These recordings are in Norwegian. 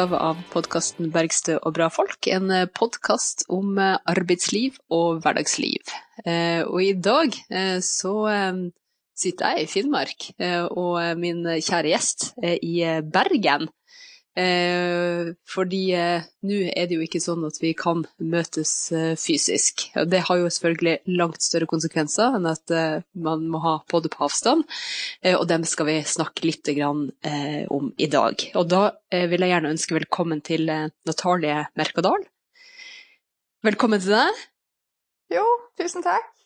utgave av podkasten Bergstø og bra folk. En eh, podkast om eh, arbeidsliv og hverdagsliv. Og i dag så sitter jeg i Finnmark, og min kjære gjest er i Bergen. Eh, fordi eh, nå er det jo ikke sånn at vi kan møtes eh, fysisk. Det har jo selvfølgelig langt større konsekvenser enn at eh, man må ha både på avstand, eh, og dem skal vi snakke litt grann, eh, om i dag. Og da vil jeg gjerne ønske velkommen til Natalie Merkadal. Velkommen til deg. Jo, tusen takk.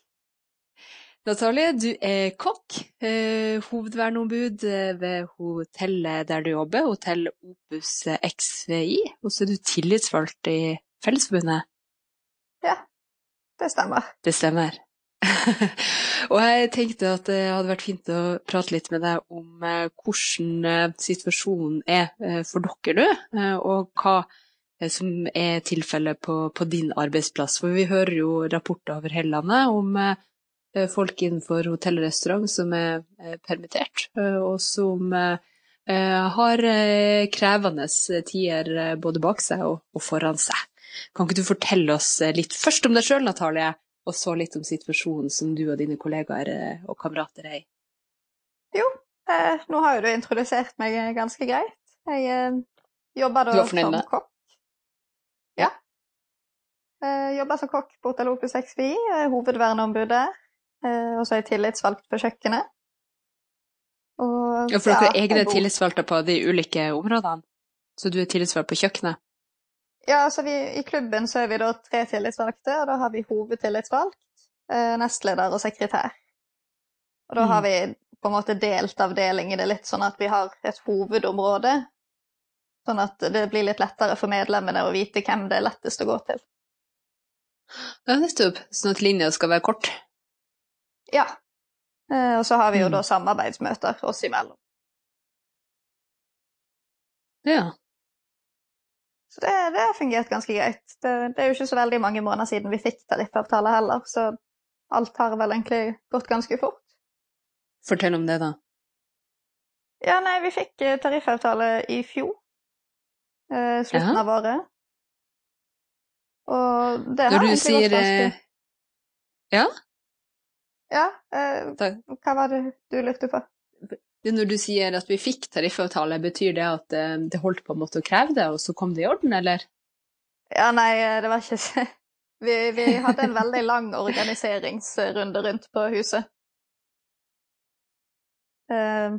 Natalie, du er kokk, eh, hovedverneombud eh, ved hotellet der du jobber, hotell Opus XVI, og så er du tillitsvalgt i Fellesforbundet? Ja, det stemmer. Det stemmer. og jeg tenkte at det hadde vært fint å prate litt med deg om eh, hvordan situasjonen er for dere nå, og hva som er tilfellet på, på, din arbeidsplass. For vi hører jo rapporter over hele landet om Eh, folk innenfor hotell og restaurant som er permittert, eh, og som eh, har krevende tider både bak seg og foran seg. Kan ikke du fortelle oss litt først om deg sjøl, Natalie, og så litt om situasjonen som du og dine kollegaer og kamerater er i? Jo, eh, nå har jo du introdusert meg ganske greit. Jeg eh, jobber da som kokk. Ja. Eh, jobber som kokk på Hotell Opus XVI, hovedverneombudet. Eh, og så er jeg tillitsvalgt på kjøkkenet. Og, ja, for dere er egne tillitsvalgte på de ulike områdene? Så du er tillitsvalgt på kjøkkenet? Ja, altså vi, i klubben så er vi da tre tillitsvalgte, og da har vi hovedtillitsvalgt, eh, nestleder og sekretær. Og da mm. har vi på en måte delt avdeling i det litt sånn at vi har et hovedområde, sånn at det blir litt lettere for medlemmene å vite hvem det er lettest å gå til. Ja, nettopp. Sånn at linja skal være kort? Ja. Eh, og så har vi jo mm. da samarbeidsmøter oss imellom. Ja. Så det, det har fungert ganske greit. Det, det, er jo ikke så veldig mange måneder siden vi fikk tariffavtale heller, så alt har vel egentlig gått ganske fort. Fortell om det, da. Ja, nei, vi fikk eh, tariffavtale i fjor. Eh, slutten ja. av året. Og det har egentlig sier, gått ganske eh, Ja? Ja, eh, hva var det du lurte på? Når du sier at vi fikk tariffavtale, betyr det at eh, det holdt på en måte å kreve det, og så kom det i orden, eller? Ja, nei, eh, det var ikke vi, vi hadde en veldig lang organiseringsrunde rundt på huset. Eh,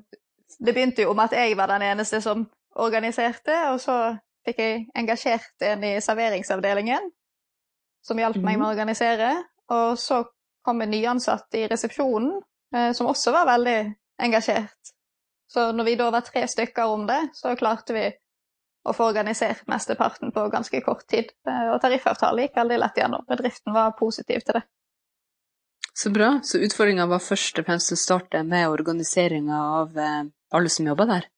det begynte jo med at jeg var den eneste som organiserte, og så fikk jeg engasjert en i serveringsavdelingen som hjalp meg med å mhm. organisere. Og så kom en nyansatt i resepsjonen eh, som også var veldig engasjert. Så når vi da var tre stykker om det, så klarte vi å få organisert mesteparten på ganske kort tid. Eh, og tariffavtalen gikk veldig lett gjennom. Bedriften var positiv til det. Så bra. Så utfordringa var først og fremst å starte med organiseringa av eh, alle som jobba der?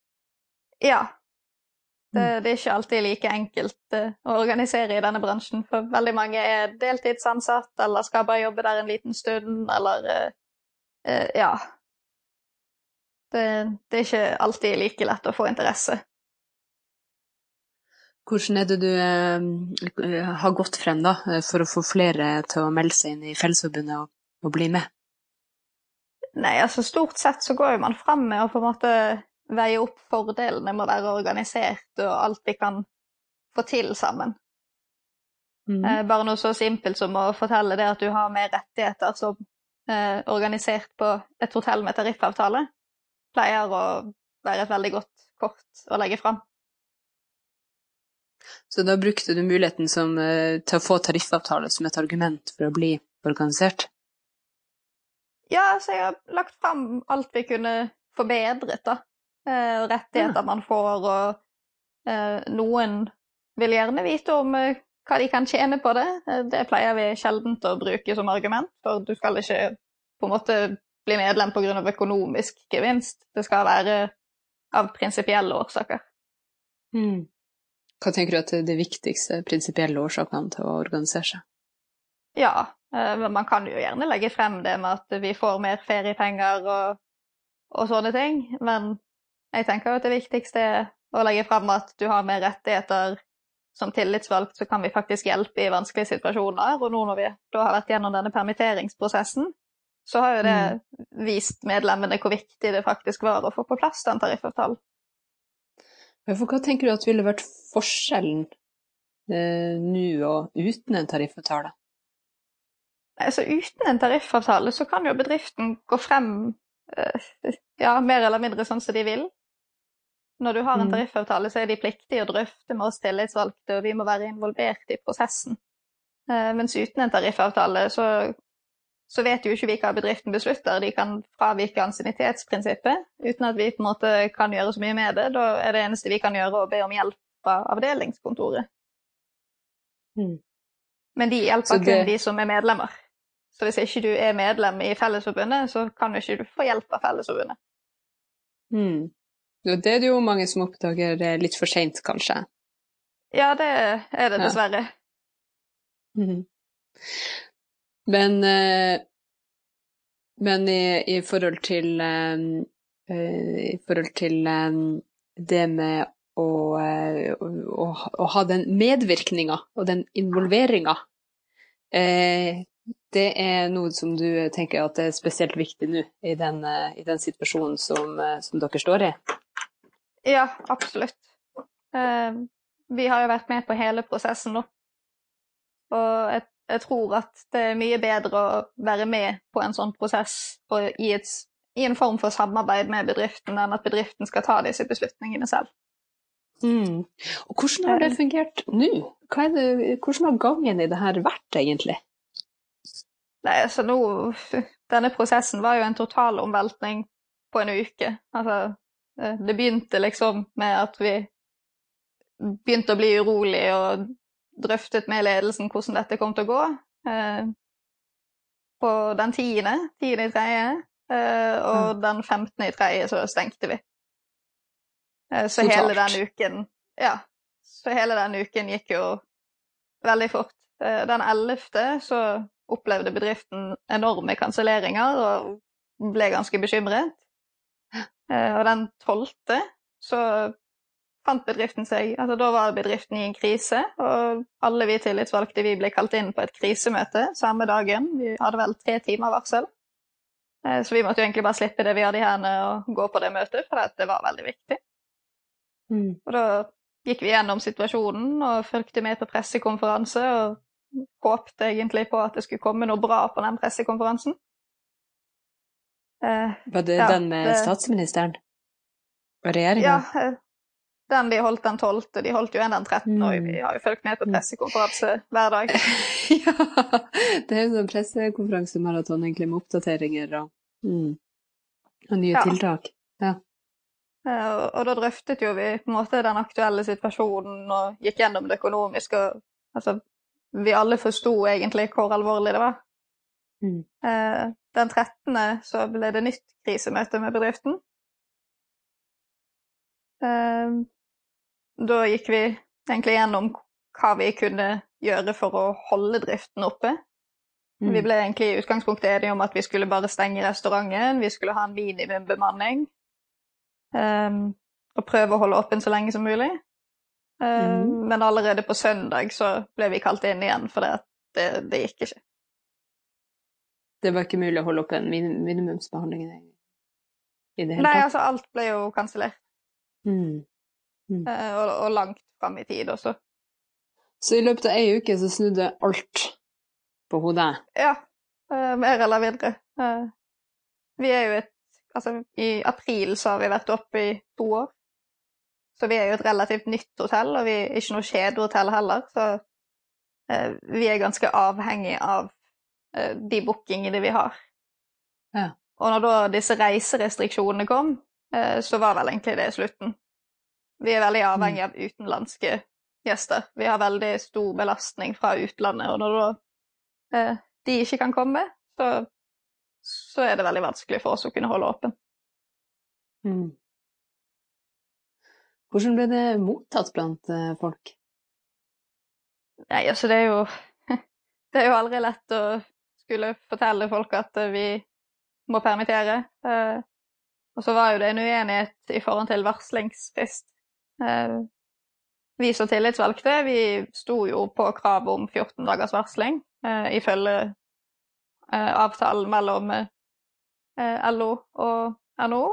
Ja, det, mm. det, er ikke alltid like enkelt uh, å organisere i denne bransjen, for veldig mange er deltidsansatt eller skal bare jobbe der en liten stund, eller uh, uh, Ja. Det, det, er ikke alltid like lett å få interesse. Hvordan er det du har gått frem da, for å få flere til å melde seg inn i Fellesforbundet og, og bli med? Nei, altså stort sett så går jo man frem med å på en måte veie opp fordelene med å være organisert og alt vi kan få til sammen. Mm. Eh, bare noe så simpelt som å fortelle det at du har mer rettigheter som eh, organisert på et hotell med tariffavtale, pleier å være et veldig godt kort å legge fram. Så da brukte du muligheten som, eh, til å få tariffavtale som et argument for å bli organisert? Ja, så jeg har lagt fram alt vi kunne forbedret, da. Eh, rettigheter man får, og eh, noen vil gjerne vite om eh, hva de kan tjene på det. Det pleier vi sjelden å bruke som argument, for du skal ikke på en måte bli medlem pga. økonomisk gevinst. Det skal være av prinsipielle årsaker. Mm. Hva tenker du at er de viktigste prinsipielle årsakene til å organisere seg? Ja, men man kan jo gjerne legge frem det med at vi får mer feriepenger og, og sånne ting, men jeg tenker at det viktigste er å legge frem at du har mer rettigheter som tillitsvalgt, så kan vi faktisk hjelpe i vanskelige situasjoner. Og nå når vi da har vært gjennom denne permitteringsprosessen, så har jo det mm. vist medlemmene hvor viktig det faktisk var å få på plass den tariffavtalen. For hva tenker du at ville vært forskjellen eh, nå og uten en tariffavtale? Altså, uten en tariffavtale så kan jo bedriften gå frem eh, ja, mer eller mindre sånn som de vil. Når du har en mm. tariffavtale, så er de pliktige å drøfte med oss tillitsvalgte, og vi må være involvert i prosessen. Eh, mens uten en tariffavtale så, så, vet jo ikke vi hva bedriften beslutter. De kan fravike ansiennitetsprinsippet uten at vi på en måte kan gjøre så mye med det. Da er det eneste vi kan gjøre, å be om hjelp fra avdelingskontoret. Mm. Men de hjelper det... kun de som er medlemmer. Så hvis ikke du er medlem i Fellesforbundet, så kan jo ikke du få hjelp av Fellesforbundet. Mm. Det er det jo mange som oppdager litt for seint, kanskje. Ja, det er det dessverre. Ja. Mm. Men, eh, men i, i, forhold til eh, I forhold til eh, det med å, å, å ha den medvirkninga og den involveringa det er noe som du tenker at er spesielt viktig nå, i den, i den situasjonen som, som, dere står i? Ja, absolutt. Uh, vi har jo vært med på hele prosessen nå. Og jeg, jeg, tror at det er mye bedre å være med på en sånn prosess og i, et, i en form for samarbeid med bedriften, enn at bedriften skal ta disse beslutningene selv. Mm. Og hvordan har det ehm. fungert nå? hvordan har gangen i det her vært, egentlig? Nei, altså nå Denne prosessen var jo en total omveltning på en uke. Altså, Eh, det begynte liksom med at vi begynte å bli urolig og drøftet med ledelsen hvordan dette kom til å gå. Eh, på den tiende, tiende i tredje, eh, og den femtende i tredje så stengte vi. Så hele den uken Ja. Så hele den uken gikk jo veldig fort. Den ellevte så opplevde bedriften enorme kanselleringer og ble ganske bekymret. Eh, og den tolvte så fant bedriften seg altså Da var bedriften i en krise, og alle vi tillitsvalgte vi ble kalt inn på et krisemøte samme dagen. Vi hadde vel tre timer varsel. Eh, så vi måtte jo egentlig bare slippe det vi hadde i hendene og gå på det møtet, for det var veldig viktig. Mm. Og da gikk vi gjennom situasjonen og fulgte med på pressekonferanse og håpte egentlig på at det skulle komme noe bra på den pressekonferansen. Eh, Var det ja, den med det... statsministeren? Og regjeringa? Ja, eh, den de holdt den 12., de holdt jo en den 13., mm. og vi har jo fulgt med på mm. pressekonferanse hver dag. ja, det er jo sånn pressekonferansemaraton egentlig med oppdateringer og, mm, og nye ja. tiltak. Ja. Eh, og, og, da drøftet jo vi på en måte den aktuelle situasjonen og gikk gjennom det økonomiske. og altså, Vi alle forsto egentlig hvor alvorlig det var. Mm. Eh, den 13. så ble det nytt krisemøte med bedriften. Eh, da gikk vi egentlig gjennom hva vi kunne gjøre for å holde driften oppe. Mm. Vi ble egentlig i utgangspunktet enige om at vi skulle bare stenge restauranten, vi skulle ha en minimumbemanning. Um, og prøve å holde åpen så lenge som mulig. Um, mm. Men allerede på søndag så ble vi kalt inn igjen, for det, det, det gikk ikke det var ikke mulig å holde opp en minimumsbehandling i det hele tatt? Nei, altså alt ble jo kansellert. Mm. Mm. Eh, og, og, langt fram i tid også. Så i løpet av ei uke så snudde alt på hodet? Ja, eh, mer eller mindre. Eh, vi er jo et Altså, i april så har vi vært oppe i to år. Så vi er jo et relativt nytt hotell, og vi er ikke noe kjedehotell heller. Så eh, vi er ganske avhengig av de bookingene vi har. Ja. Og når da disse reiserestriksjonene kom, eh, så var vel egentlig det slutten. Vi er veldig avhengig av utenlandske gjester. Vi har veldig stor belastning fra utlandet, og når da eh, de ikke kan komme, så, så, er det veldig vanskelig for oss å kunne holde åpen. Mm. Hvordan ble det mottatt blant folk? Nei, altså det er jo Det er jo aldri lett å skulle fortelle folk at eh, vi må permittere. Eh, og så var jo det en uenighet i forhold til varslingsfrist. Eh, vi som tillitsvalgte, vi sto jo på kravet om 14 dagers varsling, ifølge avtalen mellom LO og NHO.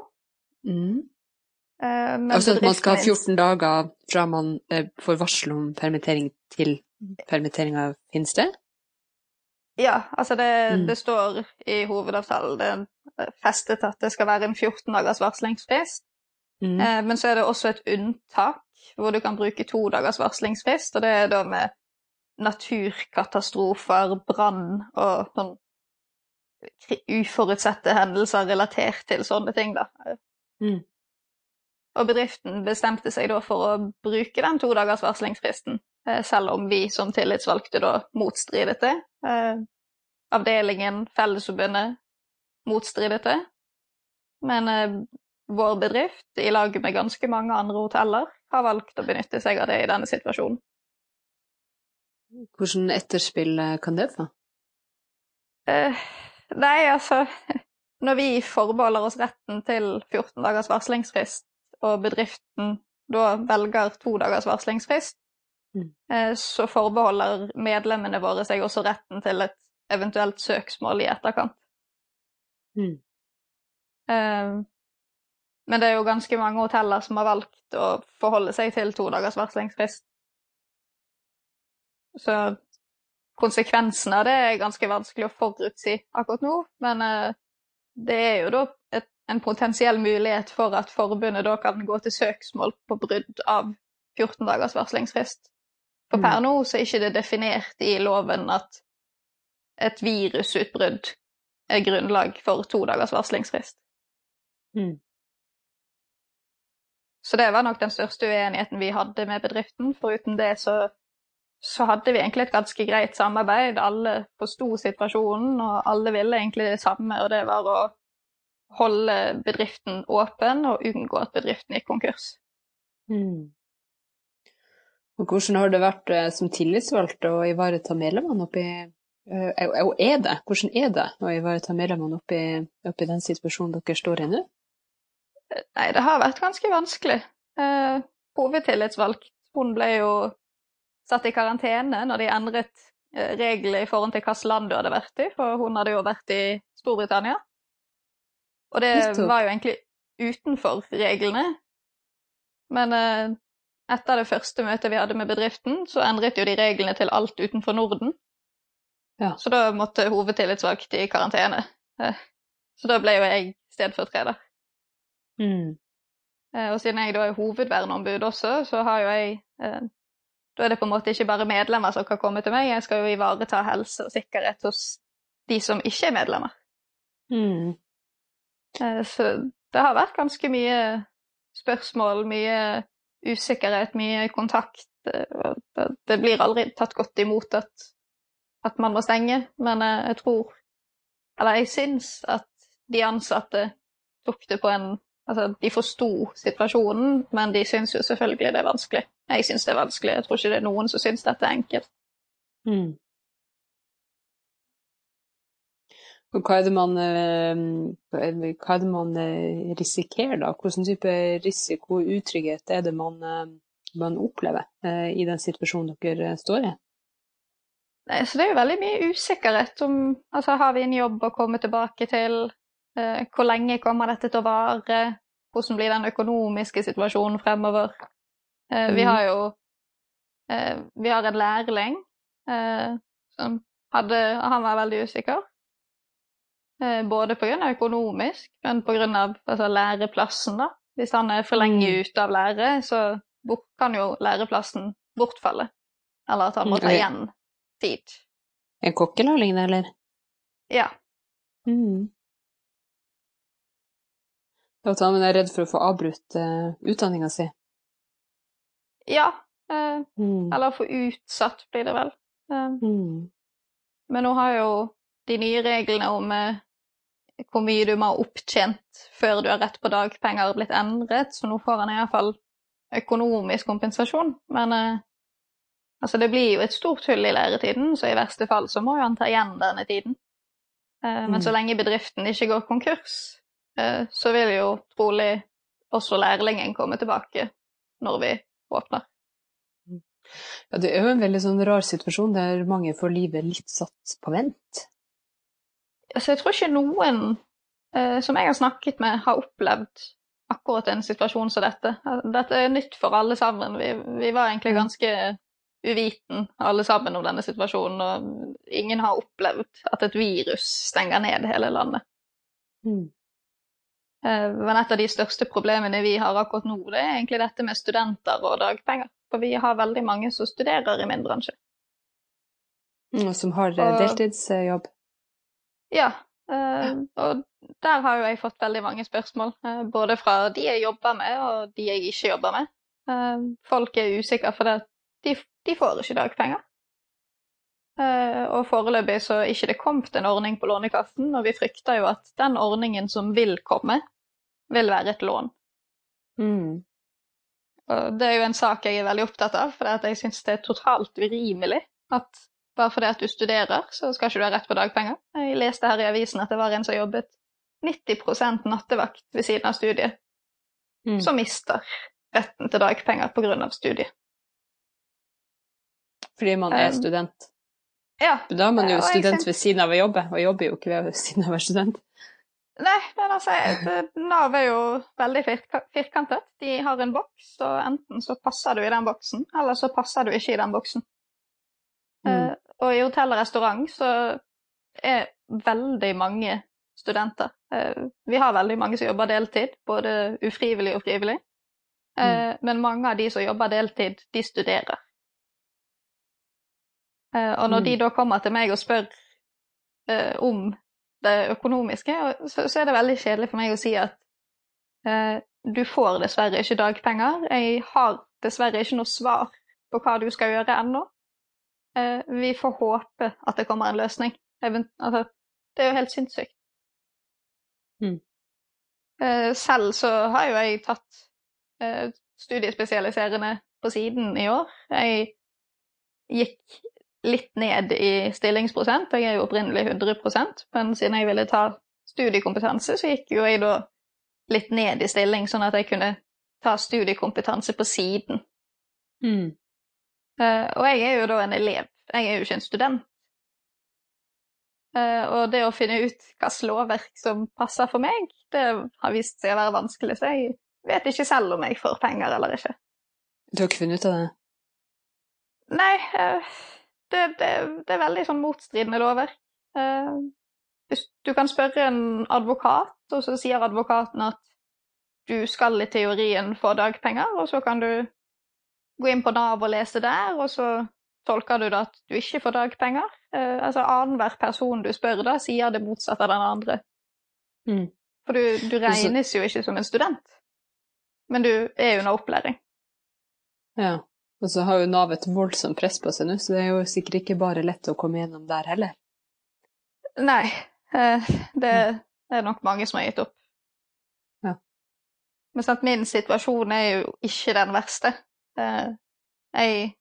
Mm. Altså at man skal ha 14 dager fra man får varsel om permittering til permitteringa finner sted? Ja, altså det, Mm. det står i hovedavtalen det er festet at det skal være en 14 dagers varslingsfrist. Mm. Eh, men så er det også et unntak hvor du kan bruke to dagers varslingsfrist, og det er da med naturkatastrofer, brann og sånn uforutsette hendelser relatert til sånne ting, da. Mm. Og bedriften bestemte seg da for å bruke den to dagers varslingsfristen, eh, selv om vi som tillitsvalgte da motstridet det. Eh, Avdelingen, Fellesforbundet, motstridet det. Men eh, vår bedrift, i lag med ganske mange andre hoteller, har valgt å benytte seg av det i denne situasjonen. Hvordan etterspill eh, kan det få? Eh, nei, altså Når vi forbeholder oss retten til 14 dagers varslingsfrist, og bedriften da velger to dagers varslingsfrist, Mm. eh, så forbeholder medlemmene våre seg også retten til et eventuelt søksmål i etterkant. Mm. Eh, men det er jo ganske mange hoteller som har valgt å forholde seg til to dagers varslingsfrist. Så konsekvensene av det er ganske vanskelig å forutsi akkurat nå, men eh, det er jo da et, en potensiell mulighet for at forbundet da kan gå til søksmål på brudd av 14 dagers varslingsfrist. For per nå så er ikke det definert i loven at et virusutbrudd er grunnlag for to dagers varslingsfrist. Mm. Så det var nok den største uenigheten vi hadde med bedriften. Foruten det så, så hadde vi egentlig et ganske greit samarbeid. Alle forsto situasjonen, og alle ville egentlig det samme, og det var å holde bedriften åpen og unngå at bedriften gikk konkurs. Mm. Og hvordan har det vært eh, som tillitsvalgt å ivareta medlemmene oppi eh, Og er det? Hvordan er det å ivareta medlemmene oppi, oppi den situasjonen dere står i nå? Nei, det har vært ganske vanskelig. Eh, hovedtillitsvalgt, hun ble jo satt i karantene når de endret eh, reglene i forhold til hvilket land du hadde vært i, for hun hadde jo vært i Storbritannia. Og det var jo egentlig utenfor reglene. Men eh, etter det første møtet vi hadde med bedriften, så endret jo de reglene til alt utenfor Norden. Ja. Så da måtte hovedtillitsvalgt i karantene. Så da ble jo jeg stedfortreder. Mm. Eh, Og siden jeg da er hovedverneombud også, så har jo jeg eh, Da er det på en måte ikke bare medlemmer som kan komme til meg, jeg skal jo ivareta helse og sikkerhet hos de som ikke er medlemmer. Mm. Eh, Så det har vært ganske mye spørsmål, mye usikkerhet, mye kontakt. det- blir aldri tatt godt imot at, at man må stenge, men jeg tror Eller jeg syns at de ansatte tok det på en Altså, de forsto situasjonen, men de syns jo selvfølgelig det er vanskelig. Jeg syns det er vanskelig. Jeg tror ikke det er noen som syns dette er enkelt. Mm. Og hva er det man, eh, hva er det man eh, risikerer, da? Hvilken type risiko og utrygghet er det man, eh, man opplever i den situasjonen dere står i? Nei, så det er jo veldig mye usikkerhet om Altså, har vi en jobb å komme tilbake til? Eh, hvor lenge kommer dette til å vare? Hvordan blir den økonomiske situasjonen fremover? Eh, Vi Mhm. har jo eh, Vi har en lærling som hadde Han var veldig usikker. Eh, både av økonomisk, men av altså, læreplassen, da. Hvis han er for lenge Mm. ute av lære, så kan jo læreplassen bortfalle. Eller at han må ta igjen tid. En kokkelærling, det, eller? Ja. Mm. At han er redd for å få avbrutt uh, utdanninga si? Ja. Eh, Mm. eller få utsatt, blir det vel. Eh, Mm. men nå har jo de nye reglene om eh, hvor mye du må ha opptjent før du har rett på dagpenger, blitt endret, så nå får han iallfall økonomisk kompensasjon. Men eh, altså, det blir jo et stort hull i læretiden, så i verste fall så må jo han ta igjen denne tiden. Eh, men Mm. så lenge bedriften ikke går konkurs, eh, så vil jo trolig også lærlingen komme tilbake når vi åpner. Ja, det er jo en veldig sånn rar situasjon der mange får livet litt satt på vent. Altså, jeg tror ikke noen eh, som jeg har snakket med, har opplevd akkurat en situasjon som dette. Dette er nytt for alle sammen. Vi, vi var egentlig ganske uviten alle sammen om denne situasjonen, og ingen har opplevd at et virus stenger ned hele landet. Mm. Eh, men et av de største problemene vi har akkurat nå, det er egentlig dette med studenter og dagpenger. For vi har veldig mange som studerer i min bransje. Og som har og, deltidsjobb? Ja. Uh, og der har jo jeg fått veldig mange spørsmål. Uh, både fra de jeg jobber med, og de jeg ikke jobber med. Uh, folk er usikre fordi de, de får ikke dagpenger. og foreløpig så er ikke det kommet en ordning på Lånekassen, og vi frykter jo at den ordningen som vil komme, vil være et lån. Mm. Og det er jo en sak jeg er veldig opptatt av, for jeg syns det er totalt urimelig at bare fordi at du studerer, så skal ikke du ha rett på dagpenger. Jeg leste her i avisen at det var en som jobbet 90 nattevakt ved siden av studiet, mm. som mister retten til dagpenger pga. studiet. Fordi man er student? Ja. Da er man jo student ved siden av å jobbe, og jobber jo ikke ved siden av å være student. Nei, men altså, Nav er jo veldig firkantet. De har en boks, og enten så passer du i den boksen, eller så passer du ikke i den boksen. Mm. Og i hotell og restaurant så er veldig mange studenter. Uh, vi har veldig mange som jobber deltid, både ufrivillig og frivillig. Uh, mm. Men mange av de som jobber deltid, de studerer. og når mm. de da kommer til meg og spør om det økonomiske, så, er det veldig kjedelig for meg å si at eh, du får dessverre ikke dagpenger. Jeg har dessverre ikke noe svar på hva du skal gjøre ennå. Eh, vi får håpe at det kommer en løsning. Altså, det er jo helt sinnssykt. Mm. Eh, selv så har jo jeg tatt eh, studiespesialiserende på siden i år. Jeg gikk litt ned i stillingsprosent. Jeg er jo opprinnelig 100% men siden jeg ville ta studiekompetanse, så gikk jo jeg da litt ned i stilling, sånn at jeg kunne ta studiekompetanse på siden. Mm. Uh, og jeg er jo da en elev, jeg er jo ikke en student. Uh, og det å finne ut hvilket lovverk som passer for meg, det har vist seg å være vanskelig, så jeg vet ikke selv om jeg får penger eller ikke. Du har ikke funnet ut av det? Nei, uh, det, det, det, er veldig sånn motstridende lover. Uh, du kan spørre en advokat, og så sier advokaten at du skal i teorien få dagpenger, og så kan du gå inn på Nav og lese der, og så tolker du det at du ikke får dagpenger. Uh, altså Annenhver person du spør, da sier det motsatte av den andre. Mm. For du, du, regnes jo ikke som en student, men du er under opplæring. Ja. Og så har jo Nav et voldsomt press på seg nå, så det er jo sikkert ikke bare lett å komme gjennom der heller. Nei, eh, det er nok mange som har gitt opp. Ja. Men sant, min situasjon er jo ikke den verste. Jeg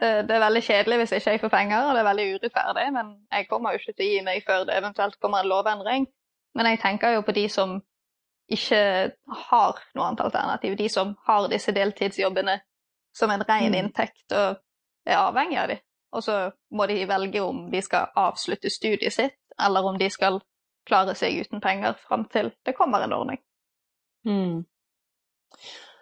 det, det, er veldig kjedelig hvis ikke jeg får penger, og det er veldig urettferdig, men jeg kommer jo ikke til å gi meg før det eventuelt kommer en lovendring. Men jeg tenker jo på de som ikke har noe annet alternativ, de som har disse deltidsjobbene som en ren mm. inntekt og er avhengig av dem. Og så må de velge om de skal avslutte studiet sitt, eller om de skal klare seg uten penger fram til det kommer en ordning. Mm.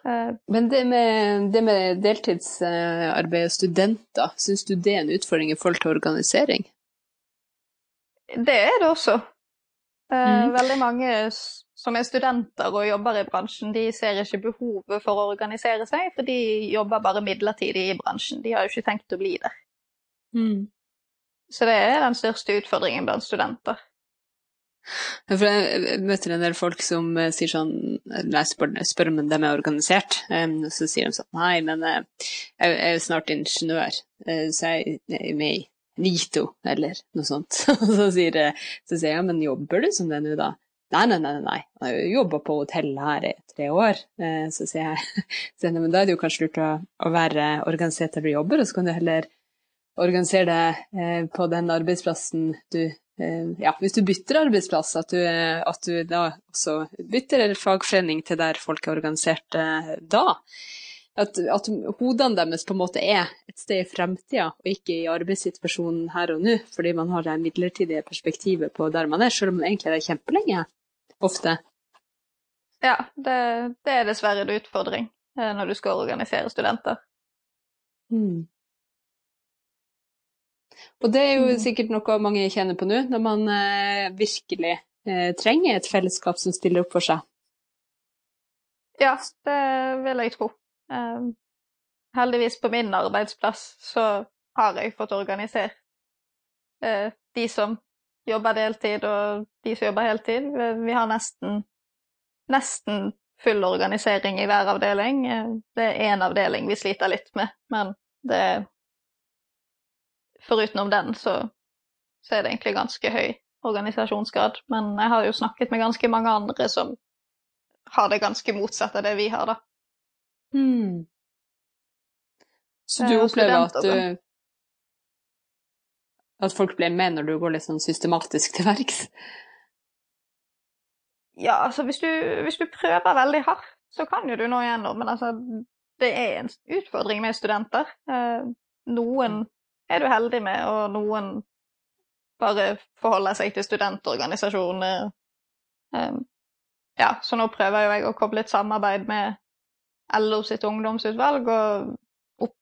Uh, Men det med, det med deltidsarbeid og studenter, syns du det er en utfordring i forhold til organisering? Det er det også. Uh, mm. Veldig mange som er studenter og jobber i bransjen, de ser ikke behovet for å organisere seg, for de jobber bare midlertidig i bransjen. De har jo ikke tenkt å bli der. Mm. Så det er den største utfordringen blant studenter. For jeg møter en del folk som eh, sier sånn Når jeg spør, spør om de er organisert, um, så sier de sånn Nei, men uh, jeg er jo snart ingeniør, uh, så jeg er med i NITO, eller noe sånt. så sier, så sier jeg ja, men jobber du som det nå, da? Nei, nei, nei, nei. jeg har jo jobba på hotell her i tre år. Eh, så sier jeg så, men da er det jo kanskje lurt å, å være organisert der du jobber, og så kan du heller organisere deg eh, på den arbeidsplassen du ja, hvis du bytter arbeidsplass, at du, at du da også bytter fagforening til der folk er organisert da. At, at, hodene deres på en måte er et sted i fremtida, og ikke i arbeidssituasjonen her og nå, fordi man har det midlertidige perspektivet på der man er, selv om man egentlig er der kjempelenge, ofte. Ja, det, det er dessverre en utfordring når du skal organisere studenter. Mm. Og det er jo mm. sikkert noe mange kjenner på nå, når man eh, virkelig eh, trenger et fellesskap som stiller opp for seg. Ja, det vil jeg tro. Um, heldigvis på min arbeidsplass så har jeg fått organisert uh, de som jobber deltid og de som jobber heltid. Vi har nesten, nesten full organisering i hver avdeling. Det er én avdeling vi sliter litt med, men det Forutenom den, så, så, er det egentlig ganske høy organisasjonsgrad. Men jeg har jo snakket med ganske mange andre som har det ganske motsatt av det vi har, da. Hmm. Så du opplever at du At folk blir med når du går litt sånn systematisk til verks? Ja, altså hvis du, hvis du prøver veldig hardt, så kan jo du nå igjennom. Men altså, det er en utfordring med studenter. Eh, noen er du heldig med, og noen bare forholder seg til studentorganisasjoner. Um, ja, så nå prøver jo jeg å koble et samarbeid med LO sitt ungdomsutvalg, og opp,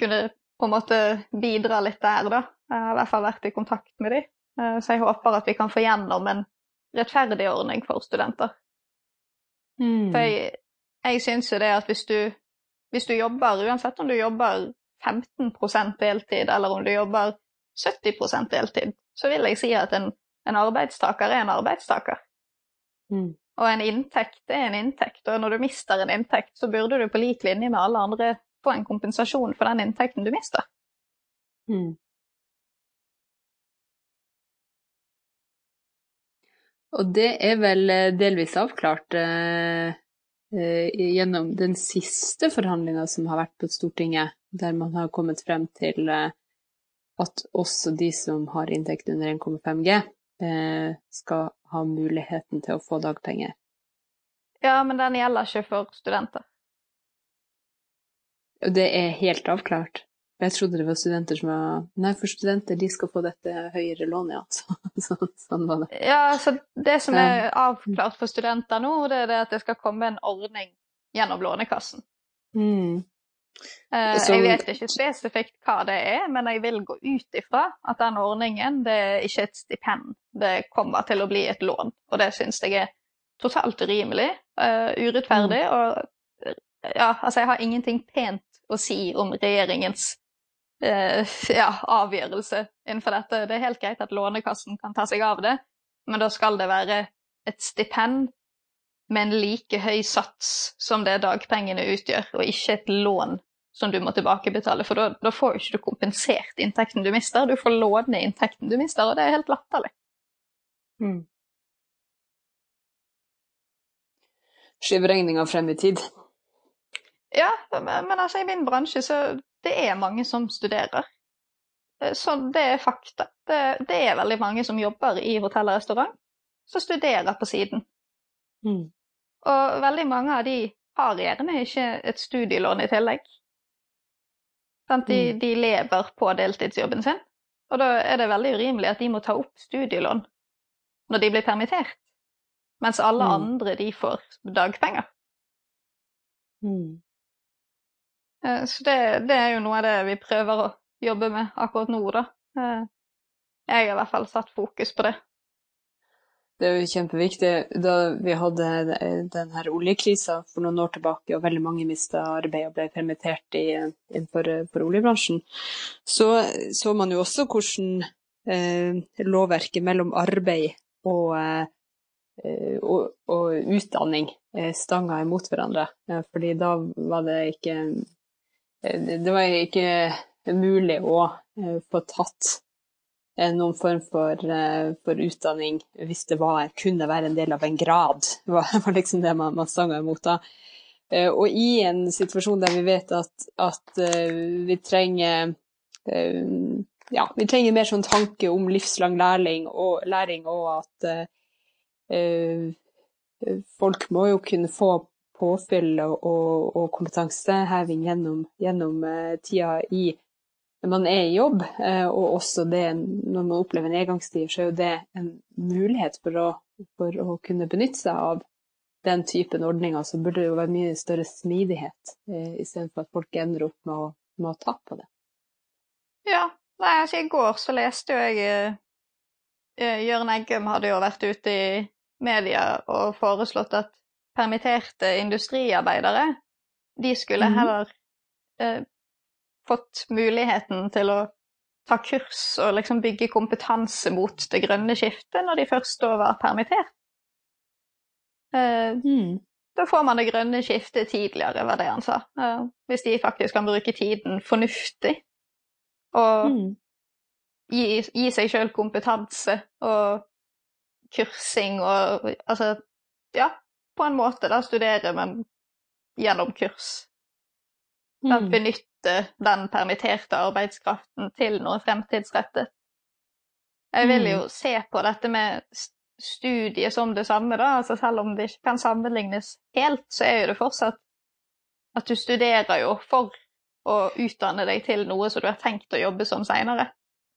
kunne på en måte bidra litt der, da. Jeg har i hvert fall vært i kontakt med dem, uh, så jeg håper at vi kan få gjennom en rettferdig ordning for studenter. Mm. For jeg, jeg syns jo det at hvis du, hvis du jobber, uansett om du jobber 15% deltid, eller om du jobber 70% deltid, så vil jeg si at en, en arbeidstaker er en arbeidstaker. Mm. Og en inntekt er en inntekt, og når du mister en inntekt, så burde du på lik linje med alle andre få en kompensasjon for den inntekten du mister. Mm. Og det er vel eh, delvis avklart eh, eh, gjennom den siste forhandlinga som har vært på Stortinget, der man har kommet frem til eh, at også de som har inntekt under 1,5 G, eh, skal ha muligheten til å få dagpenger. Ja, men den gjelder ikke for studenter. Det er helt avklart. Jeg trodde det var studenter som var Nei, for studenter de skal få dette høyere lånet, ja. Så, sånn var det. Ja, så det som er avklart for studenter nå, det er det at det skal komme en ordning gjennom Lånekassen. Mm. Uh, jeg vet ikke spesifikt hva det er, men jeg vil gå ut ifra at den ordningen det er ikke et stipend, det kommer til å bli et lån. Og det syns jeg er totalt urimelig, uh, urettferdig. Mm. Og ja, altså jeg har ingenting pent å si om regjeringens uh, ja, avgjørelse innenfor dette. Det er helt greit at Lånekassen kan ta seg av det, men da skal det være et stipend med en like høy sats som det dagpengene utgjør, og ikke et lån som du må tilbakebetale. For da, da får jo ikke du kompensert inntekten du mister, du får låne inntekten du mister, og det er helt latterlig. Mm. Skyver regninga frem i tid. Ja, men, men altså i min bransje så det er mange som studerer. Eh, så det er fakta. Det, det er veldig mange som jobber i hotell og restaurant, som studerer på siden. Mm. Og veldig mange av de har gjerne ikke et studielån i tillegg. De, mm. de, lever på deltidsjobben sin, og da er det veldig urimelig at de må ta opp studielån når de blir permittert, mens alle mm. andre de får dagpenger. Mm. Eh, så det, det, er jo noe av det vi prøver å jobbe med akkurat nå, da. Eh, jeg har i hvert fall satt fokus på det. Det er jo kjempeviktig. Da vi hadde den her oljekrisa for noen år tilbake, og veldig mange mista arbeid og ble permittert innenfor for oljebransjen, så så man jo også hvordan eh, lovverket mellom arbeid og, eh, og, og utdanning eh, stanga imot hverandre. Fordi da var det ikke eh, Det var ikke mulig å eh, få tatt noen form for, eh, for, utdanning hvis det var, kunne være en del av en grad. Var, liksom det man, man stanga imot da. Eh, og i en situasjon der vi vet at, at vi trenger ja, vi trenger mer sånn tanke om livslang læring og, læring, og at uh, folk må jo kunne få påfyll og, og kompetanseheving gjennom, gjennom tida i man er i jobb, uh, og også det når man opplever nedgangstider, så er jo det en mulighet for å, for å kunne benytte seg av den typen ordninger, så burde det jo være mye større smidighet, uh, istedenfor at folk ender opp med å, med å ta på det. Ja, Nei, altså I går så leste jo jeg uh, Jørn Eggum hadde jo vært ute i media og foreslått at permitterte industriarbeidere de skulle mm. heller uh, fått muligheten til å ta kurs og liksom bygge kompetanse mot det grønne skiftet når de først da var permittert. Uh, mm. Da får man det grønne skiftet tidligere, var det han sa. hvis de faktisk kan bruke tiden fornuftig og mm. gi, gi, seg sjøl kompetanse og kursing og Altså, ja, på en måte da studere, men gjennom kurs. Mm. Benytte den permitterte arbeidskraften til noe fremtidsrettet. Jeg vil jo mm. se på dette med studiet som det samme, da. Altså selv om det ikke kan sammenlignes helt, så er jo det fortsatt at du studerer jo for å utdanne deg til noe som du har tenkt å jobbe som seinere.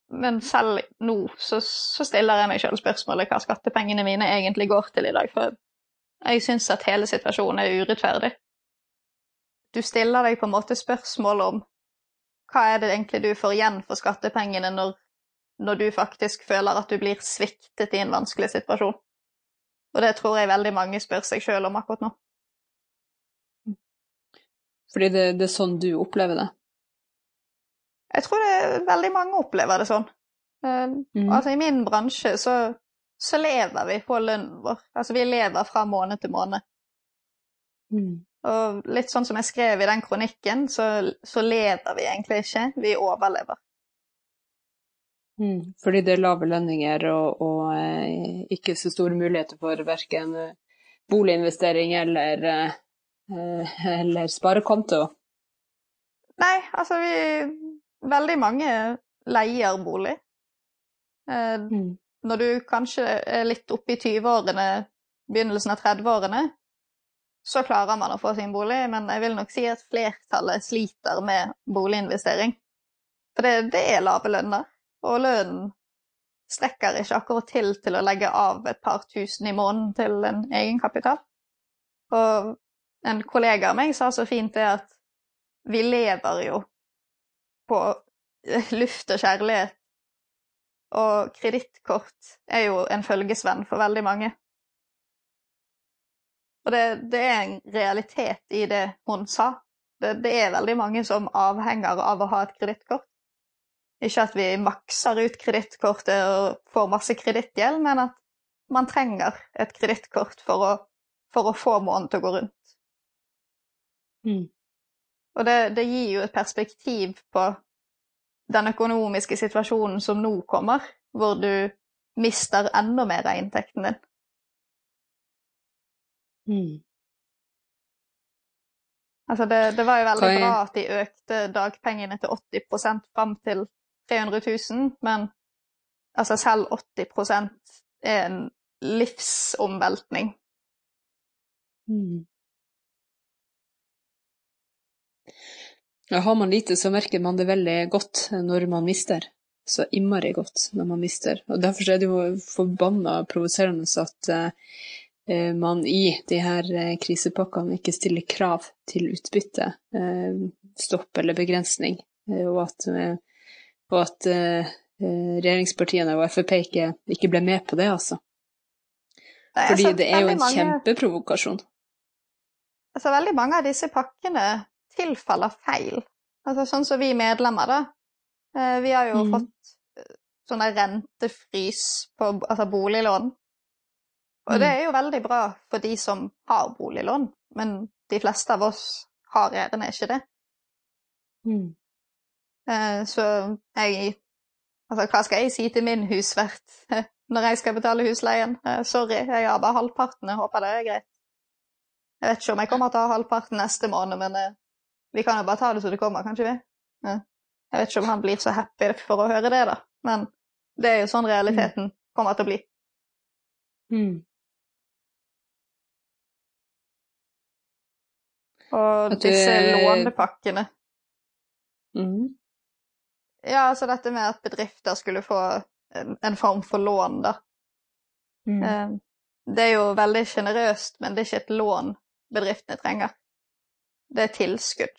Men selv nå så, så stiller jeg meg sjøl spørsmålet hva skattepengene mine egentlig går til i dag, for jeg syns at hele situasjonen er urettferdig. Du stiller deg på en måte spørsmål om hva er det egentlig du får igjen for skattepengene når, når du faktisk føler at du blir sviktet i en vanskelig situasjon. Og det tror jeg veldig mange spør seg sjøl om akkurat nå. Fordi det, det, er sånn du opplever det? Jeg tror det, veldig mange opplever det sånn. Mm. Altså i min bransje så, så, lever vi på lønnen vår. Altså vi lever fra måned til måned. Mm. Og litt sånn som jeg skrev i den kronikken, så, så lever vi egentlig ikke, vi overlever. Mm. Fordi det er lave lønninger og, og eh, ikke så store muligheter for verken boliginvestering eller eh, Eh, eller sparekonto? Nei, altså vi Veldig mange leier bolig. Eh, mm. Når du kanskje er litt oppe i 20-årene, begynnelsen av 30-årene, så klarer man å få sin bolig, men jeg vil nok si at flertallet sliter med boliginvestering. For det, det er lave lønner, og lønnen strekker ikke akkurat til til å legge av et par tusen i måneden til en egenkapital. Og en kollega av meg sa så fint det at vi lever jo på luft og kjærlighet. Og kredittkort er jo en følgesvenn for veldig mange. Og det, det, er en realitet i det hun sa. Det, det er veldig mange som avhenger av å ha et kredittkort. Ikke at vi makser ut kredittkortet og får masse kredittgjeld, men at man trenger et kredittkort for, for, å få måneden til å gå rundt. Mm. Og det, det, gir jo et perspektiv på den økonomiske situasjonen som nå kommer, hvor du mister enda mer av inntekten din. Mm. Altså det, det, var jo veldig bra at de økte dagpengene til 80% fram til 300 000, men altså selv 80 er en livsomveltning. Mm. Ja, har man lite, så merker man det veldig godt når man mister. Så innmari godt når man mister. Og Derfor er det jo forbanna provoserende at uh, man i de her uh, krisepakkene ikke stiller krav til utbytte, uh, stopp eller begrensning, og at, og at regjeringspartiene og Frp ikke, ikke, ble med på det, altså. Fordi det er jo en mange... kjempeprovokasjon. Altså, veldig mange av disse pakkene tilfaller feil. Altså sånn som vi medlemmer, da. Eh, vi har jo mm. fått eh, sånn rentefrys på altså boliglån. Og mm. det er jo veldig bra for de som har boliglån, men de fleste av oss har gjerne ikke det. Mm. Eh, så jeg Altså, hva skal jeg si til min husvert når jeg skal betale husleien? Sorry, jeg har bare halvparten, jeg håper det er greit. Jeg vet ikke om jeg kommer til å ha halvparten neste måned, men vi kan jo bare ta det så det kommer, kanskje vi? Jeg vet ikke om han blir så happy for å høre det, da, men det er jo sånn realiteten kommer til å bli. Mm. Og du- disse lånepakkene Mm. Ja, altså dette med at bedrifter skulle få en, en form for lån, da. Mm. Eh, Det er jo veldig sjenerøst, men det er ikke et lån bedriftene trenger. Det er tilskudd.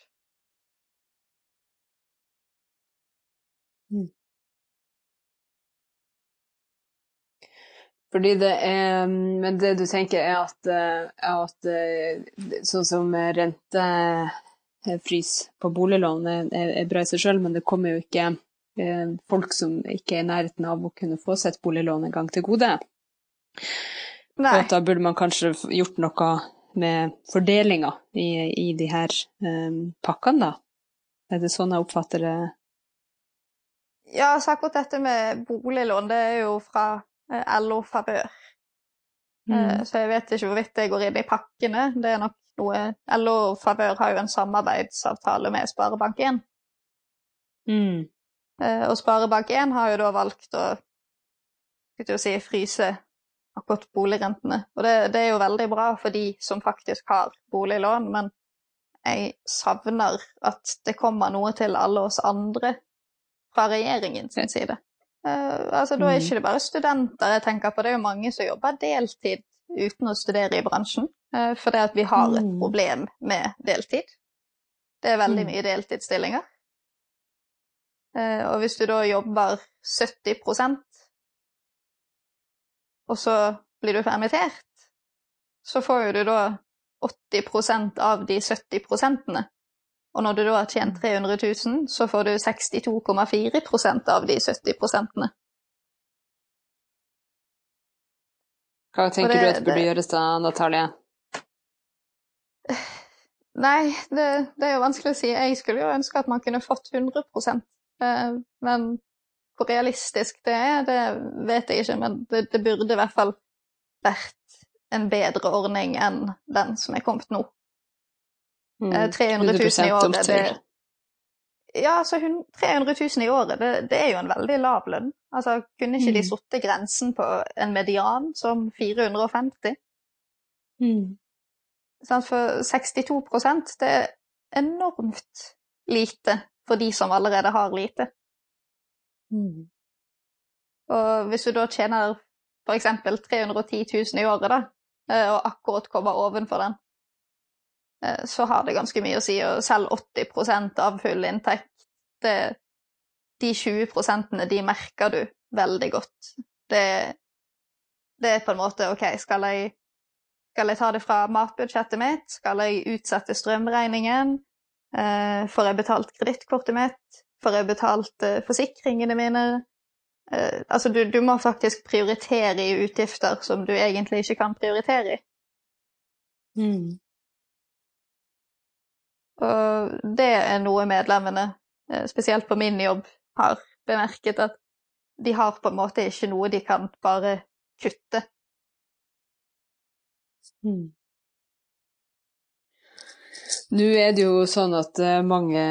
Fordi det er Men det du tenker er at, eh, at eh, sånn som rentefrys på boliglån er, er bra i seg sjøl, men det kommer jo ikke eh, folk som ikke er i nærheten av å kunne få sitt boliglån en gang til gode. Nei. da burde man kanskje gjort noe med fordelinga i, i de her um, pakkene, da. Er det sånn jeg oppfatter det? Ja, så akkurat dette med boliglån, det er jo fra eh, LO Favør. Mm. Så jeg vet ikke hvorvidt det går inn i pakkene. Det er nok noe LO Favør har jo en samarbeidsavtale med Sparebank1. Mm. Eh, Og Sparebank1 har jo da valgt å si, fryse akkurat boligrentene. Og det, det er jo veldig bra for de som faktisk har boliglån, men jeg savner at det kommer noe til alle oss andre fra regjeringen sin side. Eh, altså, da er Mm. ikke det bare studenter jeg tenker på, det er jo mange som jobber deltid uten å studere i bransjen. Uh, for det at vi har et Mm. problem med deltid. Det er veldig Mm. mye deltidsstillinger. Eh, og hvis du da jobber 70% og så blir du permittert, så får jo du da 80% av de 70 prosentene. Og når du da har tjent 300 000, så får du 62,4% av de 70 prosentene. Hva tenker det- du at burde det- gjøres da, Natalie? Nei, det, det er jo vanskelig å si. Jeg skulle jo ønske at man kunne fått 100 eh, Men hvor realistisk det er, det vet jeg ikke. Men det, det burde i hvert fall vært en bedre ordning enn den som er kommet nå. Mm. Eh, 300 000 i året, det Ja, altså 300 000 i året, det, det er jo en veldig lav lønn. Altså, kunne ikke de Mm. satt grensen på en median som 450? Mm. For 62% det er enormt lite for de som allerede har lite. Mm. Og hvis du da tjener f.eks. 310 000 i året, da, eh, og akkurat kommer ovenfor den, eh, så har det ganske mye å si. Og selv 80% av full inntekt, det, de 20% de merker du veldig godt. Det, det er på en måte OK, skal jeg, skal jeg ta det fra matbudsjettet mitt? Skal jeg utsette strømregningen? Eh, får jeg betalt kredittkortet mitt? Får jeg betalt eh, forsikringene mine? Eh, altså, du, du må faktisk prioritere i utgifter som du egentlig ikke kan prioritere i. Mm. Og det er noe medlemmene, eh, spesielt på min jobb, har bemerket at de har på en måte ikke noe de kan bare kutte. Mm. Nå er det jo sånn at eh, mange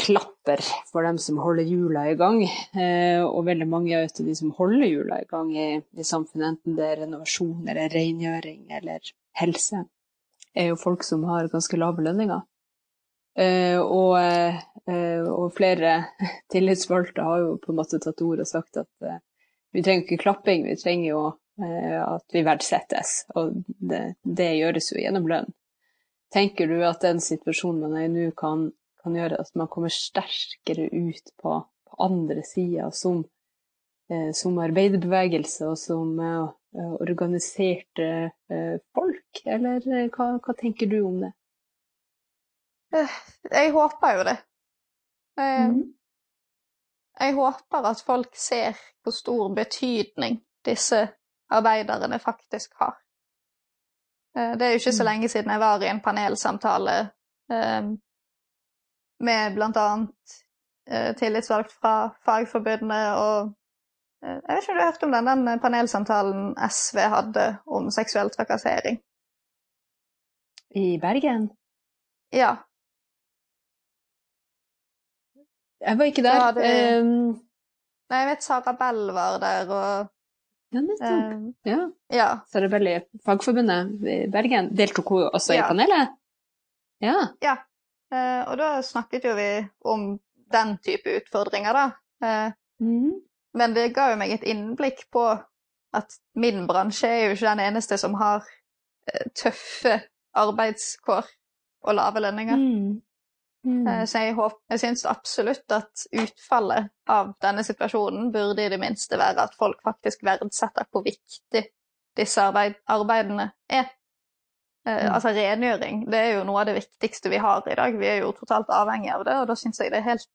klapper for dem som holder hjula i gang, eh, og veldig mange av de som holder hjula i gang i, i samfunnet, enten det er renovasjon eller rengjøring eller helse, er jo folk som har ganske lave lønninger. Eh, og, eh, og flere tillitsvalgte har jo på en måte tatt ord og sagt at eh, vi trenger ikke klapping, vi trenger jo at vi verdsettes, og det, det gjøres jo gjennom lønn. Tenker du at den situasjonen man er i nå, kan, kan gjøre at man kommer sterkere ut på, på andre sida som, som arbeiderbevegelse og som organiserte folk, eller hva, hva tenker du om det? Jeg håper jo det. Eh, Mhm. Jeg håper at folk ser hvor stor betydning disse arbeiderne faktisk har. Eh, Det er jo ikke så Mm. lenge siden jeg var i en panelsamtale eh, med eh, tillitsvalgt fra Fagforbundet og eh, Jeg vet ikke om du har hørt om den, den panelsamtalen SV hadde om seksuell trakassering? I Bergen? Ja. Jeg var ikke der. Ja, det- Um, Nei, jeg vet Sara Bell var der, og ja, nettopp. Um... Ja. Ja. Sara Bell i Fagforbundet i Bergen. Deltok hun også i panelet? Ja. Eh, og da snakket jo vi om den type utfordringer, da. Eh, Mhm. men det ga jo meg et innblikk på at min bransje er jo ikke den eneste som har eh, tøffe arbeidskår og lave lønninger. Mm. Mm. Eh, Så jeg, håper, jeg syns absolutt at utfallet av denne situasjonen burde i det minste være at folk faktisk verdsetter hvor viktig disse arbeid, arbeidene er. Eh, Mm. Altså rengjøring, det er jo noe av det viktigste vi har i dag. Vi er jo totalt avhengig av det, og da syns jeg det er helt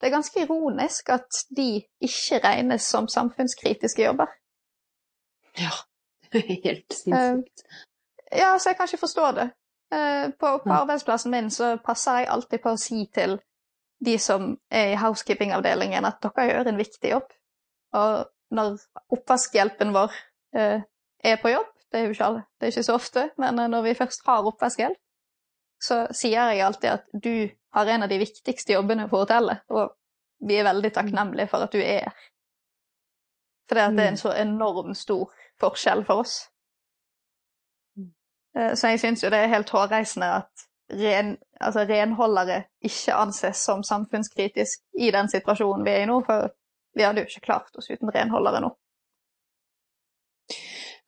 Det er ganske ironisk at de ikke regnes som samfunnskritiske jobber. Ja. Helt sinnssykt. Ja, så jeg kan ikke forstå det. Eh, På, på arbeidsplassen min så passer jeg alltid på å si til de som er i housekeeping-avdelingen at dere gjør en viktig jobb. Og når oppvaskhjelpen vår eh, er på jobb, det er jo ikke alle, det er ikke så ofte, men eh, når vi først har oppvaskhjelp, så sier jeg alltid at du har en av de viktigste jobbene på hotellet, og vi er veldig takknemlige for at du er her. For det, det er en så enormt stor forskjell for oss. Eh, Så jeg syns jo det er helt hårreisende at ren, altså renholdere ikke anses som samfunnskritisk i den situasjonen vi er i nå, for vi hadde jo ikke klart oss uten renholdere nå.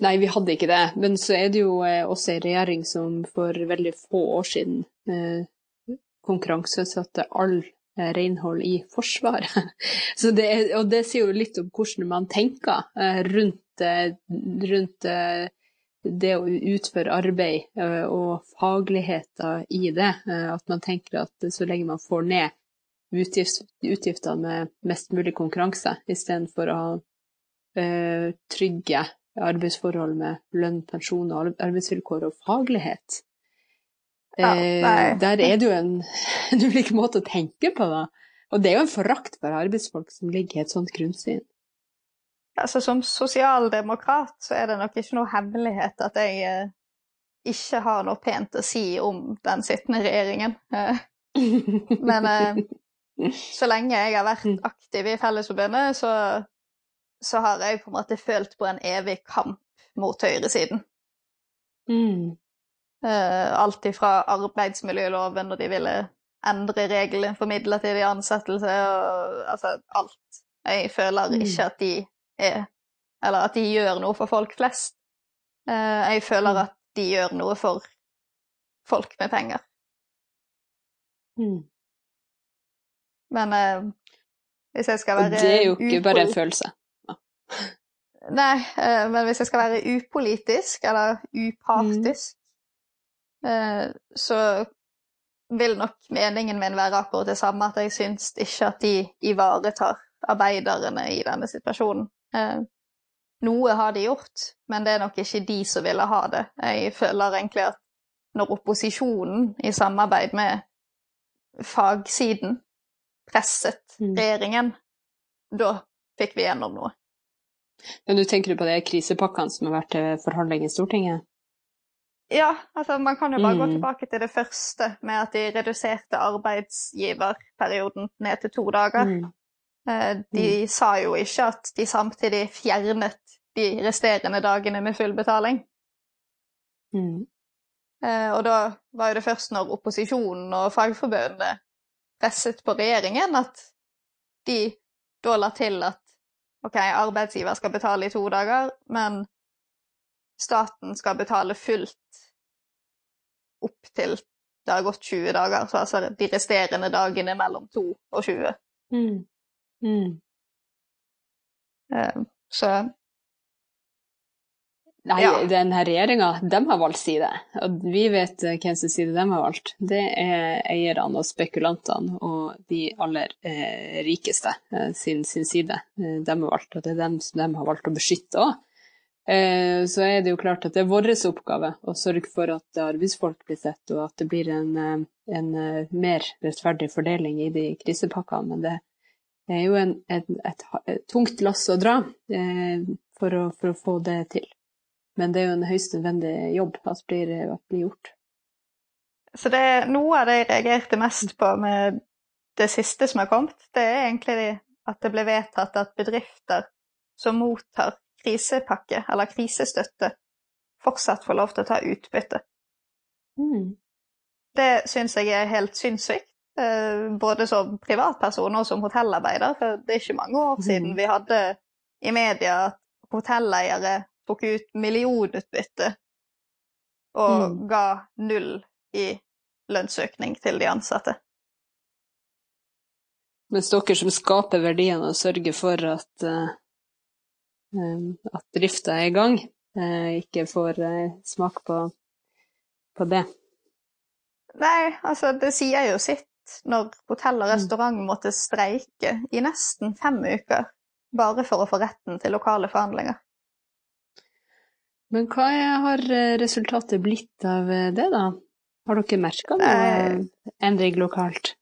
Nei, vi hadde ikke det. Men så er det jo eh, også en regjering som for veldig få år siden eh, konkurranseutsatte all eh, renhold i Forsvaret. Det og det sier jo litt om hvordan man tenker rundt, rundt det å utføre arbeid eh, og fagligheter i det. Eh, at man tenker at så lenge man får ned utgift, utgiftene med mest mulig konkurranse, istedenfor å ha eh, trygge arbeidsforhold med lønn, pensjon, og arbeidsvilkår og faglighet. Ja, der er det jo en, en ulik måte å tenke på, da. Og det er jo en forakt for arbeidsfolk som ligger i et sånt grunnsyn. Altså Som sosialdemokrat så er det nok ikke noe hemmelighet at jeg eh, ikke har noe pent å si om den sittende regjeringen. Eh, Men eh, så lenge jeg har vært Mm. aktiv i Fellesforbundet, så, så har jeg på en måte følt på en evig kamp mot høyresiden. mm. Eh, alt ifra arbeidsmiljøloven, og de ville endre reglene for midlertidig ansettelse, og altså alt. Jeg føler Mm. ikke at de er Eller at de gjør noe for folk flest. Eh, jeg føler Mm. at de gjør noe for folk med penger. Mm. Men eh, hvis jeg skal Og være det er jo ikke bare en følelse. følelse. Nei, eh, men hvis jeg skal være upolitisk, eller upartisk, eh, så vil nok meningen min være akkurat det samme, at jeg syns ikke at de ivaretar arbeiderne i denne situasjonen. Eh, noe har de gjort, men det er nok ikke de som ville ha det. Jeg føler egentlig at når opposisjonen i samarbeid med fagsiden presset Mm. regjeringen, da fikk vi gjennom noe. Men du tenker på de krisepakkene som har vært til forhandling i Stortinget? Ja, altså man kan jo bare gå Mm. tilbake til det første med at de reduserte arbeidsgiverperioden ned til to dager. Mm. Eh, De sa jo ikke at de samtidig fjernet de resterende dagene med full betaling. Mm. Eh, Og da var jo det først når opposisjonen og fagforbundene presset på regjeringen, at de da la til at ok, arbeidsgiver skal betale i to dager, men staten skal betale fullt opp til det har gått 20 dager, så altså de resterende dagene mellom 2 og 20. Mm. Mm. Eh, Så Nei, Ja. denne regjeringa, de har valgt side. Og vi vet eh, hvem sin side de har valgt. Det er eierne og spekulantene og de aller eh, rikeste eh, sin, sin side. De har valgt, og det er dem som de har valgt å beskytte òg. Eh, så er det jo klart at det er vår oppgave å sørge for at arbeidsfolk blir sett, og at det blir en, en mer rettferdig fordeling i de krisepakkene. Men det er jo en, en, et, et tungt lass å dra eh, for, å, for å få det til. Men det er jo en høyst nødvendig jobb at blir, at blir gjort. Så det er noe av det jeg reagerte mest på med det siste som har kommet, det er egentlig at det ble vedtatt at bedrifter som mottar krisepakke eller krisestøtte, fortsatt får lov til å ta utbytte. Mm. Det syns jeg er helt sinnssykt, både som privatperson og som hotellarbeider. For det er ikke mange år siden Mhm. vi hadde i media at hotelleiere tok ut millionutbytte og Mm. ga null i lønnsøkning til de ansatte. Mens dere som skaper verdiene og sørger for at, eh, eh, at drifta er i gang, uh, ikke får uh, smak på, på det. Nei, altså det sier jo sitt når hotell og Mm. restaurant måtte streike i nesten fem uker bare for å få retten til lokale forhandlinger. Men hva har eh, resultatet blitt av eh, det, da? Har dere merka noe Eh. endring lokalt?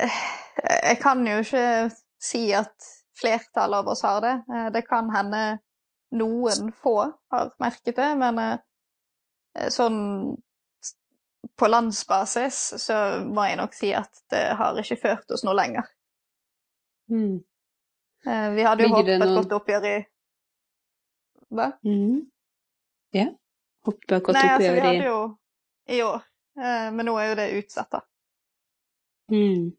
Jeg kan jo ikke si at flertallet av oss har det. Eh, Det kan hende noen få har merket det, men eh, sånn på landsbasis så må jeg nok si at det har ikke ført oss noe lenger. Mm. Eh, Vi hadde jo håpet noen- godt oppgjør i Hva? Mm. Ja. Håper godt Nei, altså vi hadde jo i år, eh, men nå er jo det utsatt, da. mm.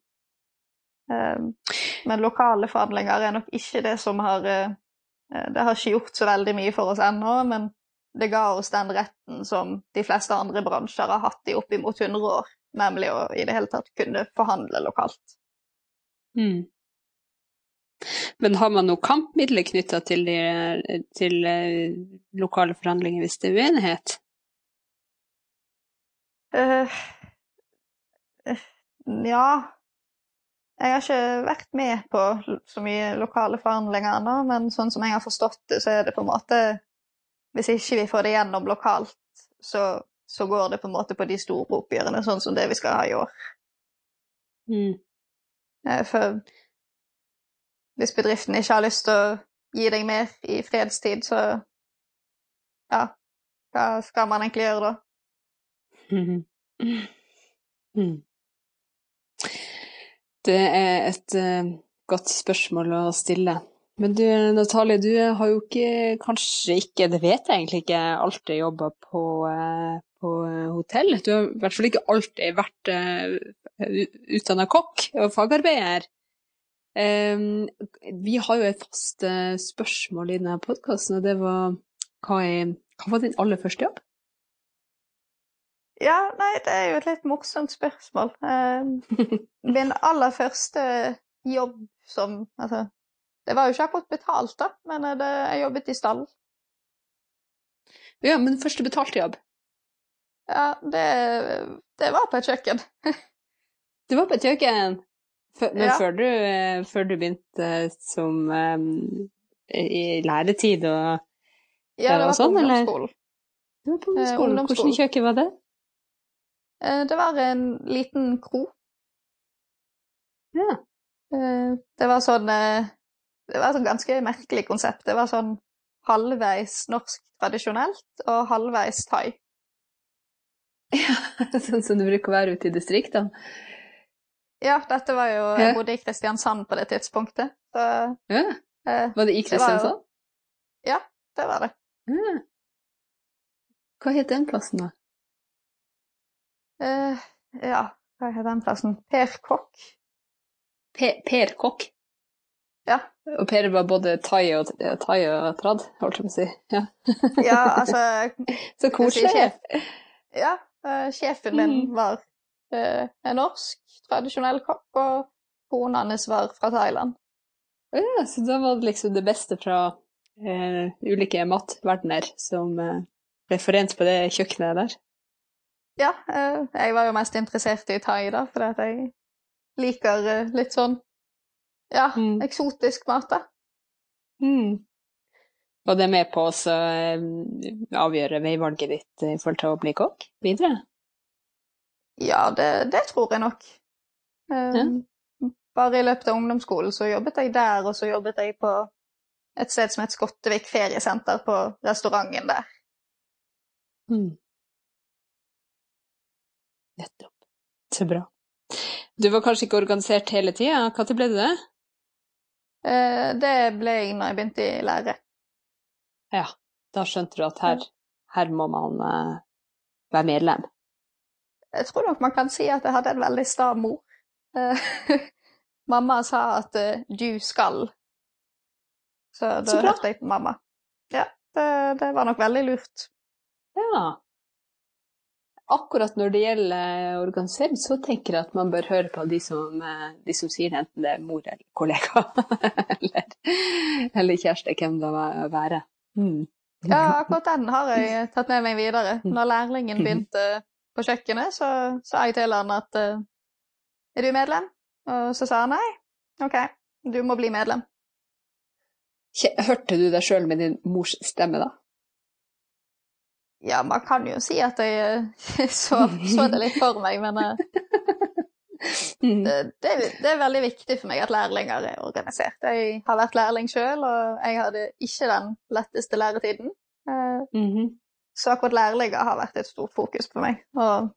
Men lokale forhandlinger er nok ikke det som har Det har ikke gjort så veldig mye for oss ennå, men det ga oss den retten som de fleste andre bransjer har hatt i oppimot 100 år, nemlig å i det hele tatt kunne forhandle lokalt. Mm. Men har man noen kampmidler knytta til, til eh, lokale forhandlinger hvis det er uenighet? Uh, uh, ja Jeg har ikke vært med på så mye lokale forhandlinger ennå, men sånn som jeg har forstått det, så er det på en måte Hvis ikke vi får det gjennom lokalt, så, så går det på en måte på de store oppgjørene, sånn som det vi skal ha i år. Mm. Eh, For hvis bedriften ikke har lyst til å gi deg mer i fredstid, så ja, hva skal man egentlig gjøre da? Mm. Mm. Det er et uh, godt spørsmål å stille. Men du Natalie, du har jo ikke, kanskje ikke, det vet jeg egentlig ikke, alltid jobba på, eh, på hotell. Du har i hvert fall ikke alltid vært uh, utdanna kokk og fagarbeider. Um, vi har jo et fast eh, spørsmål i denne podkasten, og det var hva, er, hva var din aller første jobb? Ja, nei, det er jo et litt morsomt spørsmål. Eh, min aller første jobb som Altså, det var jo ikke akkurat betalt, da, men eh, det, jeg jobbet i stall. Ja, men første betalte jobb? Ja, det, det var på et kjøkken. det var på et kjøkken, Før- men Ja. før, du, eh, før du begynte som um, i læretid og Ja, det var på sånn, på ungdomsskolen. Det var på Eh, ungdomsskolen. ungdomsskolen. Hvilket kjøkken var det? Eh, Det var en liten kro. Ja. Eh, Det var sånn eh, Det var et ganske merkelig konsept. Det var sånn halvveis norsk tradisjonelt og halvveis thai. Ja, sånn som det bruker å være ute i distriktene. Ja, dette var jo Ja. Jeg bodde i Kristiansand på det tidspunktet, så Ja. eh, Var det i Det var jo- ja, det var det. Ja. Hva het den plassen, da? Uh, Ja, hva het den plassen? Per Kokk. Per, per Kokk. Ja. Og Per var både thai og, thai og trad, holdt jeg på å si. Ja. Ja, altså Så koselig. sjef? Ja, eh, sjefen min Mm. var uh, en norsk tradisjonell kokk, og kona hans var fra Thailand. Ja, så da var det liksom det beste fra uh, ulike matverdener som uh, ble forent på det kjøkkenet der. Ja, eh, jeg var jo mest interessert i thai, da, fordi at jeg liker eh, litt sånn ja, Mm. eksotisk mat, da. Mm. Og det med på å eh, avgjøre veivalget ditt i forhold til å bli kokk videre? Ja, det, det tror jeg nok. Ja. Bare i løpet av ungdomsskolen så jobbet jeg der, og så jobbet jeg på et sted som het Skottevik feriesenter, på restauranten der. Mm. Nettopp. Så bra. Du var kanskje ikke organisert hele tida? Når ble du det? Eh, det ble jeg når jeg begynte i lære. Ja, da skjønte du at her, her må man uh, være medlem? Jeg tror nok man kan si at jeg hadde en veldig sta mor. Uh, mamma sa at du skal. Så da Så hørte jeg på mamma. Ja, det, det var nok veldig lurt. Ja. Akkurat når det gjelder organisering, så tenker jeg at man bør høre på de som, eh, de som sier det, enten det er mor eller kollega, eller, eller kjæreste, hvem det må være. Mm. Ja, akkurat den har jeg tatt med meg videre. Når lærlingen begynte på kjøkkenet, så sa jeg til han at eh, er du medlem? Og så sa han nei. OK, du må bli medlem. Hørte du deg sjøl med din mors stemme, da? Ja, man kan jo si at jeg eh, så, så det litt for meg, men eh, Mm. det, det, det er veldig viktig for meg at lærlinger er organisert. Jeg har vært lærling sjøl, og jeg hadde ikke den letteste læretiden. Eh, Mhm. Så akkurat lærlinger har vært et stort fokus på meg. Og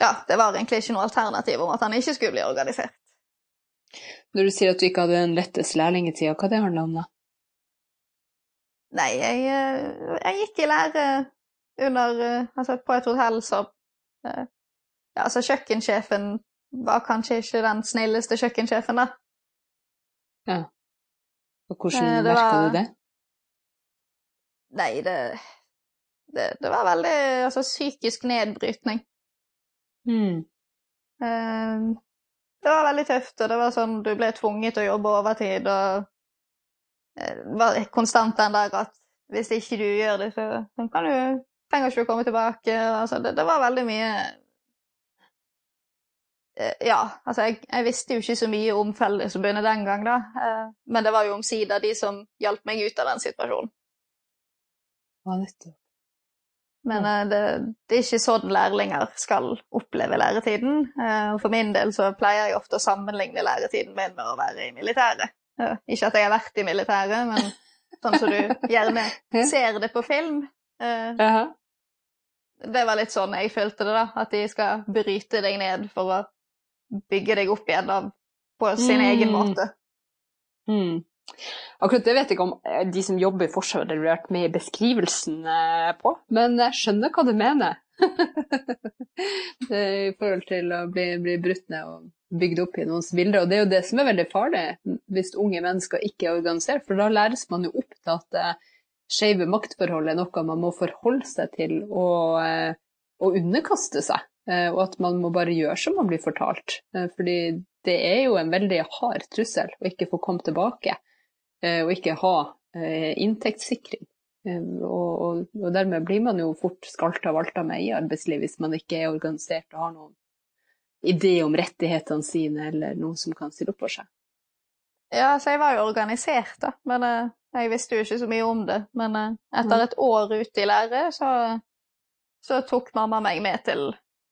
ja, det var egentlig ikke noe alternativ om at han ikke skulle bli organisert. Når du sier at du ikke hadde den letteste lærlingetida, hva det handler om da? Nei, jeg, eh, jeg gikk i lære under eh, Altså, på et hotell så eh, Ja, altså, kjøkkensjefen var kanskje ikke den snilleste kjøkkensjefen, da. Ja. Og hvordan merka var- du det? Nei, det Det, det var veldig Altså, psykisk nedbrytning. Mm. Det var veldig tøft, og det var sånn du ble tvunget til å jobbe overtid, og eh, var konstant den der at hvis ikke du gjør det, så så kan du trenger ikke å komme tilbake. Altså, det, det var veldig mye Eh, Ja, altså jeg, jeg visste jo ikke så mye om Fellesforbundet den gang, da. eh, Men det var jo omsider de som hjalp meg ut av den situasjonen. Ja, nettopp. Men det, det er ikke sånn lærlinger skal oppleve læretiden. For min del så pleier jeg ofte å sammenligne læretiden min med å være i militæret. Ikke at jeg har vært i militæret, men sånn som du gjerne ser det på film. Eh. Det var litt sånn jeg følte det, da. At de skal bryte deg ned for å bygge deg opp igjen da, på sin Mm. egen måte. Mm. Akkurat det vet jeg ikke om eh, de som jobber i Forsvaret har vært med i beskrivelsen eh, på, men jeg skjønner hva du mener. Er I forhold til å bli, bli brutt ned og bygd opp i noens bilder. Og det er jo det som er veldig farlig hvis unge mennesker ikke er organisert, for da læres man jo opp til at eh, skeive maktforhold er noe man må forholde seg til og, eh, og underkaste seg. Eh, og at man må bare gjøre som man blir fortalt. Fordi det er jo en veldig hard trussel å ikke få komme tilbake, og ikke ha inntektssikring. Og, og, og dermed blir man jo fort skalta og valta med i arbeidslivet hvis man ikke er organisert og har noen idé om rettighetene sine eller noen som kan stille opp for seg. Ja, så jeg var jo organisert, da. Men eh, jeg visste jo ikke så mye om det. Men eh, etter et år ute i lære, så, så tok mamma meg med til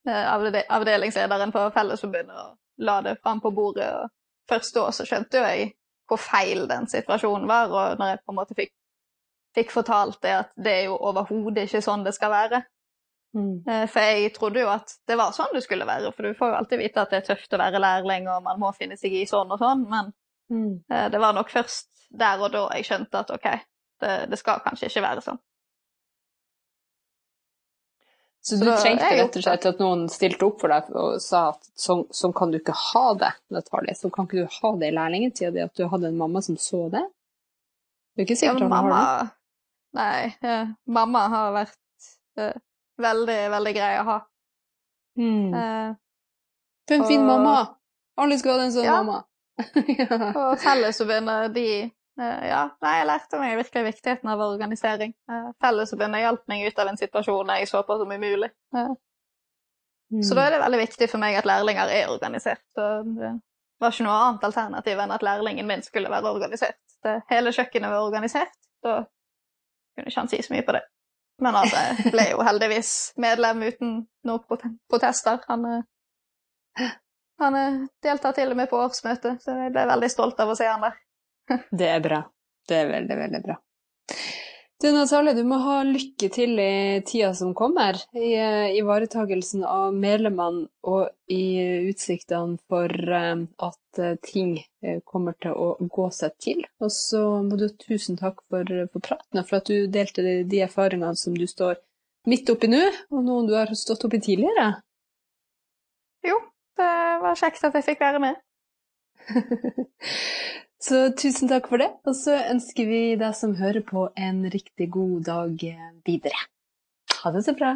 eh, avdelingslederen for Fellesforbundet og la det fram på bordet. Og først da så skjønte jo jeg hvor feil den situasjonen var, og når jeg på en måte fikk, fikk fortalt det, at det er jo overhodet ikke sånn det skal være. Eh, For jeg trodde jo at det var sånn det skulle være, for du får jo alltid vite at det er tøft å være lærling, og man må finne seg i sånn og sånn, men mm. Det var nok først der og da jeg skjønte at OK, det, det skal kanskje ikke være sånn. Så Så du trengte rett og slett at noen stilte opp for deg og sa at sånn, sånn kan du ikke ha det, Natalie. Sånn kan ikke du ha det i lærlingtida di, at du hadde en mamma som så det? Det er ikke Ja, sikkert han har det. Nei, ja, mamma har vært eh, veldig, veldig grei å ha. Mm. Eh, For en fin mamma! Alle skal ha en sånn Ja. mamma. ja. og Fellesforbundet, de eh, Ja, nei, jeg lærte meg virkelig viktigheten av organisering. Eh, Fellesforbundet hjalp meg ut av en situasjon jeg så på som umulig. Eh, Så da er det veldig viktig for meg at lærlinger er organisert. Og det var ikke noe annet alternativ enn at lærlingen min skulle være organisert. Det, hele kjøkkenet var organisert. Da kunne ikke han si så mye på det. Men han eh, ble jo heldigvis medlem uten noen protester. Han, eh, han eh, deltar til og med på årsmøtet, så jeg ble veldig stolt av å se han der. Det er bra. Det er veldig, veldig bra. Du Natalie, du må ha lykke til i tida som kommer, i uh, ivaretagelsen av medlemmene og i utsiktene for uh, at uh, ting kommer til å gå seg til. Og så må du ha tusen takk for, for praten og for at du delte de, de erfaringene som du står midt oppi nå, og noen du har stått oppi tidligere. Jo, det var kjekt at jeg fikk være med. Så tusen takk for det, og så ønsker vi deg som hører på, en riktig god dag videre. Ha det så bra.